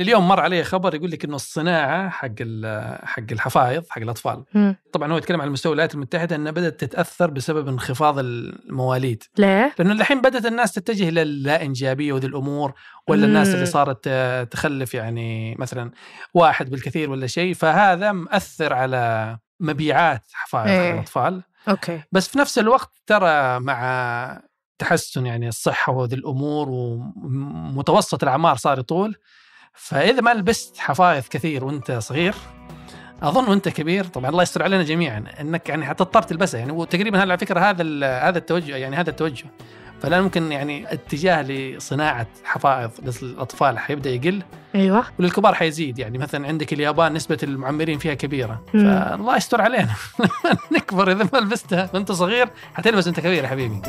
اليوم مر علي خبر يقول لك إنه الصناعة حق حق الحفايض حق الأطفال مم. طبعا هو يتكلم عن مستوى الولايات المتحدة إنها بدأت تتأثر بسبب انخفاض المواليد ليه؟ لأنه الحين بدأت الناس تتجه للا انجابيه وذي الأمور ولا الناس اللي مم. صارت آه، تخلف يعني مثلا واحد بالكثير ولا شيء فهذا مأثر على مبيعات حفايض. حق الأطفال أوكي بس في نفس الوقت ترى مع تحسن يعني الصحة وذي الأمور ومتوسط الأعمار صار يطول فإذا ما لبست حفايض كثير وأنت صغير أظن وأنت كبير طبعا الله يستر علينا جميعا أنك يعني حتضطر تلبسها يعني وتقريبا على فكرة هذا هذا التوجه يعني هذا التوجه. فلا ممكن يعني اتجاه لصناعة حفائض للأطفال حيبدأ يقل. أيوه. وللكبار حيزيد يعني مثلا عندك اليابان نسبة المعمرين فيها كبيرة. مم. فالله يستر علينا. نكبر إذا ما لبستها وأنت صغير حتلبس أنت كبير يا حبيبي.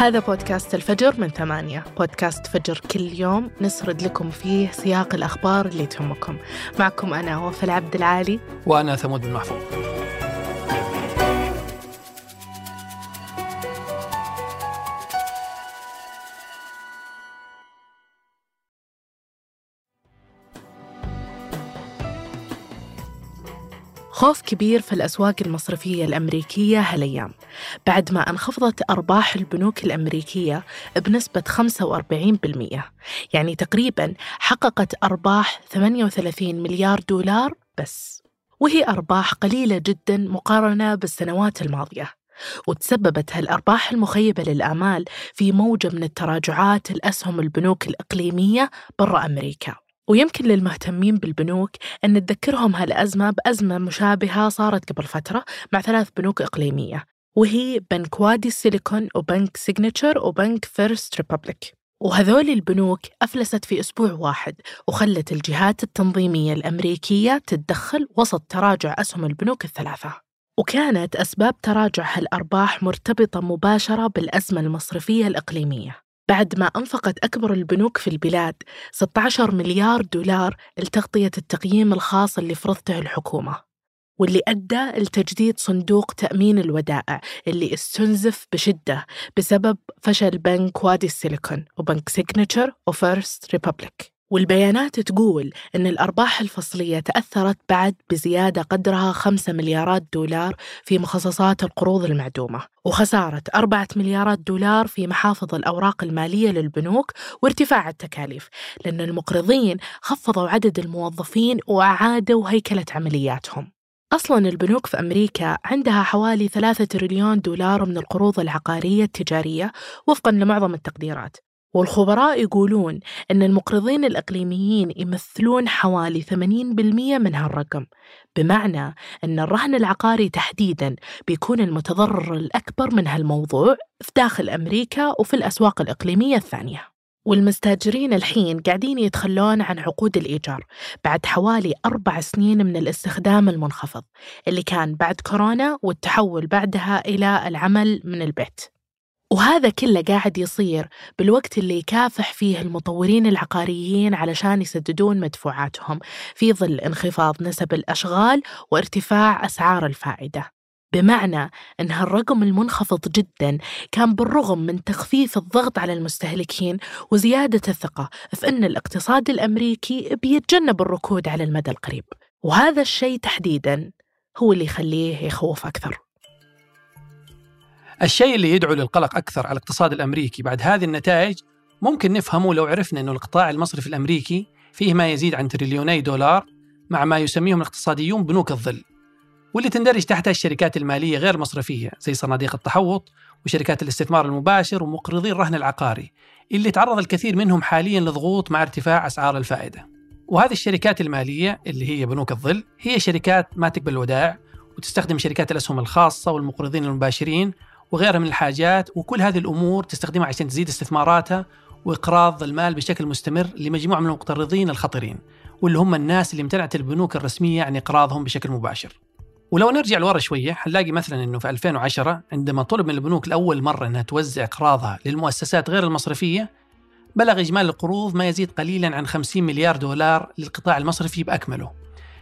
هذا بودكاست الفجر من ثمانية. بودكاست فجر كل يوم نسرد لكم فيه سياق الأخبار اللي تهمكم. معكم أنا وفاء العبد العالي. وأنا ثمود بن محفوظ. خوف كبير في الأسواق المصرفية الأمريكية هالأيام. بعد ما أنخفضت أرباح البنوك الأمريكية بنسبة 45% يعني تقريبا حققت أرباح 38 مليار دولار بس. وهي أرباح قليلة جدا مقارنة بالسنوات الماضية. وتسببت هالأرباح المخيبة للآمال في موجة من التراجعات الأسهم البنوك الإقليمية برا أمريكا. ويمكن للمهتمين بالبنوك أن نتذكرهم هالأزمة بأزمة مشابهة صارت قبل فترة مع ثلاث بنوك إقليمية وهي بنك وادي السيليكون وبنك Signature وبنك First Republic وهذول البنوك أفلست في أسبوع واحد وخلت الجهات التنظيمية الأمريكية تتدخل وسط تراجع أسهم البنوك الثلاثة. وكانت أسباب تراجع هالأرباح مرتبطة مباشرة بالأزمة المصرفية الإقليمية. بعد ما أنفقت أكبر البنوك في البلاد 16 مليار دولار لتغطية التقييم الخاص اللي فرضته الحكومة واللي أدى لتجديد صندوق تأمين الودائع اللي استنزف بشدة بسبب فشل بنك وادي السيليكون وبنك Signature و First Republic والبيانات تقول أن الأرباح الفصلية تأثرت بعد بزيادة قدرها 5 مليارات دولار في مخصصات القروض المعدومة وخسارة 4 مليارات دولار في محافظ الأوراق المالية للبنوك وارتفاع التكاليف لأن المقرضين خفضوا عدد الموظفين وأعادوا هيكلة عملياتهم. أصلا البنوك في أمريكا عندها حوالي 3 تريليون دولار من القروض العقارية التجارية وفقا لمعظم التقديرات. والخبراء يقولون أن المقرضين الإقليميين يمثلون حوالي 80% من هالرقم بمعنى أن الرهن العقاري تحديداً بيكون المتضرر الأكبر من هالموضوع في داخل أمريكا وفي الأسواق الإقليمية الثانية. والمستاجرين الحين قاعدين يتخلون عن عقود الإيجار بعد حوالي أربع سنين من الاستخدام المنخفض اللي كان بعد كورونا والتحول بعدها إلى العمل من البيت. وهذا كله قاعد يصير بالوقت اللي يكافح فيه المطورين العقاريين علشان يسددون مدفوعاتهم في ظل انخفاض نسب الأشغال وارتفاع أسعار الفائدة. بمعنى أن هالرقم المنخفض جدا كان بالرغم من تخفيف الضغط على المستهلكين وزيادة الثقة في أن الاقتصاد الأمريكي بيتجنب الركود على المدى القريب. وهذا الشيء تحديدا هو اللي يخليه يخوف أكثر. الشيء اللي يدعو للقلق أكثر على الاقتصاد الأمريكي بعد هذه النتائج ممكن نفهمه لو عرفنا أنه القطاع المصرفي الأمريكي فيه ما يزيد عن تريليوني دولار مع ما يسميهم الاقتصاديون بنوك الظل واللي تندرج تحتها الشركات المالية غير المصرفية زي صناديق التحوط وشركات الاستثمار المباشر ومقرضي الرهن العقاري اللي تعرض الكثير منهم حاليا لضغوط مع ارتفاع أسعار الفائدة. وهذه الشركات المالية اللي هي بنوك الظل هي شركات ما تقبل الودائع وتستخدم شركات الأسهم الخاصة والمقرضين المباشرين وغيرها من الحاجات وكل هذه الأمور تستخدمها عشان تزيد استثماراتها وإقراض المال بشكل مستمر لمجموعة من المقترضين الخطرين واللي هم الناس اللي امتنعت البنوك الرسمية عن إقراضهم بشكل مباشر. ولو نرجع لورا شوية حنلاقي مثلا إنه في 2010 عندما طلب من البنوك لأول مرة إنها توزع إقراضها للمؤسسات غير المصرفية بلغ إجمالي القروض ما يزيد قليلا عن 50 مليار دولار للقطاع المصرفي بأكمله.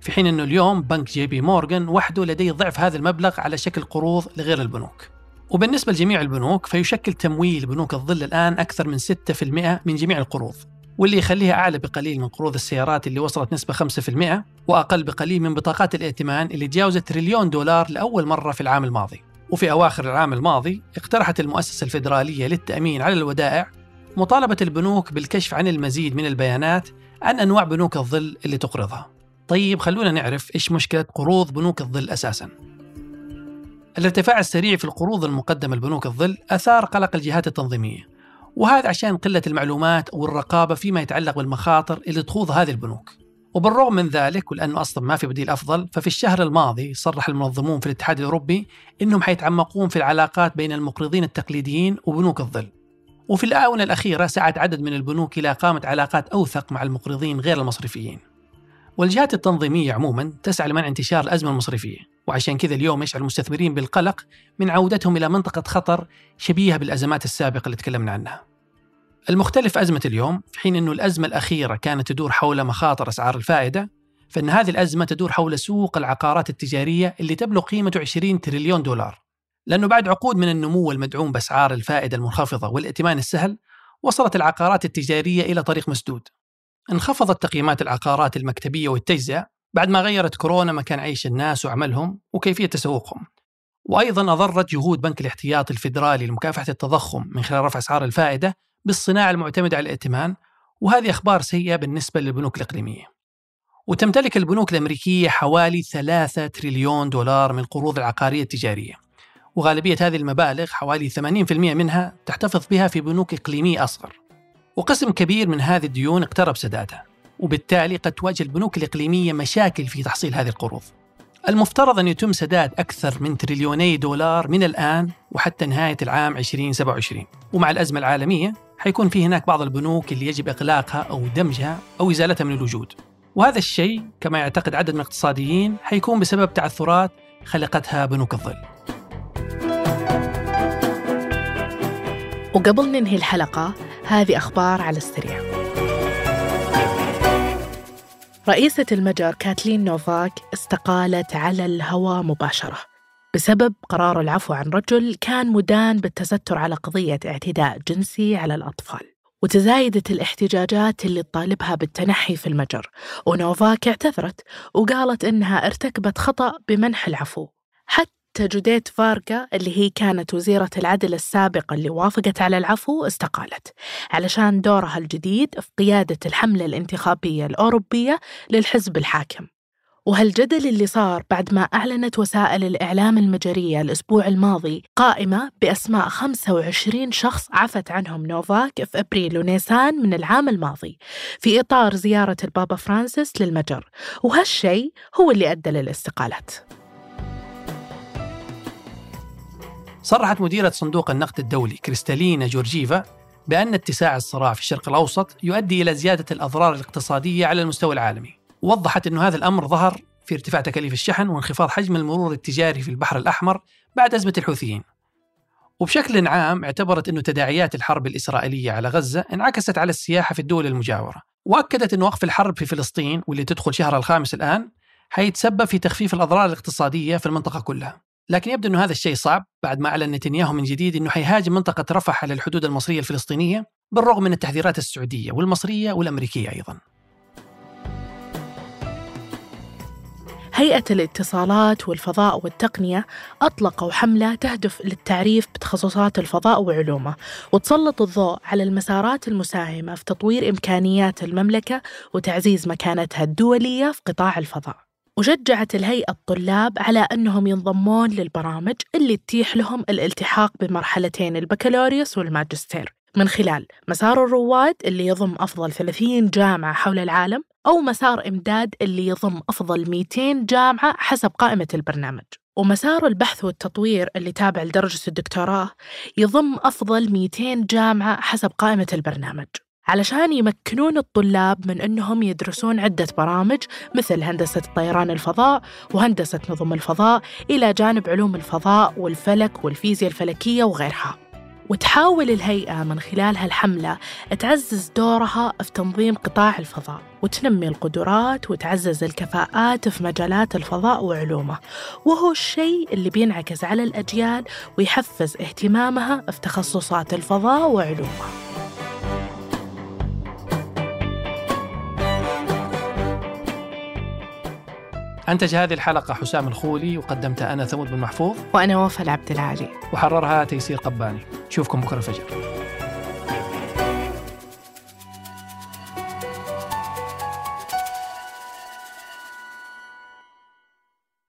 في حين إنه اليوم بنك جي بي مورغان وحده لديه ضعف هذا المبلغ على شكل قروض لغير البنوك. وبالنسبة لجميع البنوك فيشكل تمويل بنوك الظل الآن أكثر من 6% من جميع القروض واللي يخليها أعلى بقليل من قروض السيارات اللي وصلت نسبة 5% وأقل بقليل من بطاقات الائتمان اللي تجاوزت تريليون دولار لأول مرة في العام الماضي. وفي أواخر العام الماضي اقترحت المؤسسة الفيدرالية للتأمين على الودائع مطالبة البنوك بالكشف عن المزيد من البيانات عن أنواع بنوك الظل اللي تقرضها. طيب خلونا نعرف إيش مشكلة قروض بنوك الظل أساساً. الارتفاع السريع في القروض المقدمة لبنوك الظل أثار قلق الجهات التنظيمية. وهذا عشان قلة المعلومات والرقابة فيما يتعلق بالمخاطر اللي تخوض هذه البنوك. وبالرغم من ذلك ولأنه أصلا ما في بديل أفضل ففي الشهر الماضي صرح المنظمون في الاتحاد الأوروبي أنهم حيتعمقون في العلاقات بين المقرضين التقليديين وبنوك الظل. وفي الآونة الأخيرة سعت عدد من البنوك إلى إقامة علاقات أوثق مع المقرضين غير المصرفيين. والجهات التنظيمية عموما تسعى لمنع انتشار الأزمة المصرفية. وعشان كذا اليوم يشعر المستثمرين بالقلق من عودتهم إلى منطقة خطر شبيهة بالأزمات السابقة اللي تكلمنا عنها. المختلف أزمة اليوم في حين أنه الأزمة الأخيرة كانت تدور حول مخاطر أسعار الفائدة فإن هذه الأزمة تدور حول سوق العقارات التجارية اللي تبلغ قيمته 20 تريليون دولار. لأنه بعد عقود من النمو المدعوم بأسعار الفائدة المنخفضة والائتمان السهل وصلت العقارات التجارية إلى طريق مسدود. انخفضت تقييمات العقارات المكتبية والتجزئة بعد ما غيرت كورونا مكان عيش الناس وعملهم وكيفية تسوقهم. وأيضا أضرت جهود بنك الاحتياطي الفيدرالي لمكافحة التضخم من خلال رفع أسعار الفائدة بالصناعة المعتمدة على الائتمان وهذه أخبار سيئة بالنسبة للبنوك الإقليمية. وتمتلك البنوك الأمريكية حوالي 3 تريليون دولار من القروض العقارية التجارية. وغالبية هذه المبالغ حوالي 80% منها تحتفظ بها في بنوك إقليمية أصغر. وقسم كبير من هذه الديون اقترب سدادها وبالتالي قد تواجه البنوك الإقليمية مشاكل في تحصيل هذه القروض. المفترض أن يتم سداد أكثر من تريليوني دولار من الآن وحتى نهاية العام 2027 ومع الأزمة العالمية حيكون في هناك بعض البنوك اللي يجب إغلاقها أو دمجها أو إزالتها من الوجود. وهذا الشيء كما يعتقد عدد من الاقتصاديين حيكون بسبب تعثرات خلقتها بنوك الظل. وقبل ننهي الحلقة هذه أخبار على السريع. رئيسة المجر كاتلين نوفاك استقالت على الهواء مباشرة بسبب قرار العفو عن رجل كان مدان بالتستر على قضية اعتداء جنسي على الأطفال وتزايدت الاحتجاجات اللي تطالبها بالتنحي في المجر ونوفاك اعتذرت وقالت إنها ارتكبت خطأ بمنح العفو حتى جوديت فارغا اللي هي كانت وزيرة العدل السابقة اللي وافقت على العفو استقالت علشان دورها الجديد في قيادة الحملة الانتخابية الأوروبية للحزب الحاكم. وهالجدل اللي صار بعد ما أعلنت وسائل الإعلام المجرية الأسبوع الماضي قائمة بأسماء 25 شخص عفت عنهم نوفاك في أبريل ونيسان من العام الماضي في إطار زيارة البابا فرانسيس للمجر وهالشيء هو اللي أدى للاستقالات صرحت مديرة صندوق النقد الدولي كريستالينا جورجيفا بأن اتساع الصراع في الشرق الأوسط يؤدي إلى زيادة الأضرار الاقتصادية على المستوى العالمي. ووضحت أن هذا الأمر ظهر في ارتفاع تكاليف الشحن وانخفاض حجم المرور التجاري في البحر الأحمر بعد أزمة الحوثيين. وبشكل عام اعتبرت أن تداعيات الحرب الإسرائيلية على غزة انعكست على السياحة في الدول المجاورة. وأكدت أن وقف الحرب في فلسطين واللي تدخل شهرها الخامس الآن حيتسبب في تخفيف الأضرار الاقتصادية في المنطقة كلها. لكن يبدو أن هذا الشيء صعب بعد ما أعلن نتنياهو من جديد أنه حيهاجم منطقة رفح على الحدود المصرية الفلسطينية بالرغم من التحذيرات السعودية والمصرية والأمريكية أيضا. هيئة الاتصالات والفضاء والتقنية أطلقوا حملة تهدف للتعريف بتخصصات الفضاء وعلومه وتسلط الضوء على المسارات المساهمة في تطوير إمكانيات المملكة وتعزيز مكانتها الدولية في قطاع الفضاء. وشجعت الهيئة الطلاب على أنهم ينضمون للبرامج اللي تتيح لهم الالتحاق بمرحلتين البكالوريوس والماجستير. من خلال مسار الرواد اللي يضم أفضل 30 جامعة حول العالم أو مسار إمداد اللي يضم أفضل 200 جامعة حسب قائمة البرنامج. ومسار البحث والتطوير اللي تابع لدرجة الدكتوراه يضم أفضل 200 جامعة حسب قائمة البرنامج. علشان يمكنون الطلاب من أنهم يدرسون عدة برامج مثل هندسة طيران الفضاء وهندسة نظم الفضاء إلى جانب علوم الفضاء والفلك والفيزياء الفلكية وغيرها. وتحاول الهيئة من خلال هالحملة تعزز دورها في تنظيم قطاع الفضاء وتنمي القدرات وتعزز الكفاءات في مجالات الفضاء وعلومه. وهو الشيء اللي بينعكس على الأجيال ويحفز اهتمامها في تخصصات الفضاء وعلومه. أنتج هذه الحلقة حسام الخولي وقدمتها أنا ثمود بن محفوظ. وأنا وفاء عبد العالي. وحررها تيسير قباني. نشوفكم بكرة الفجر.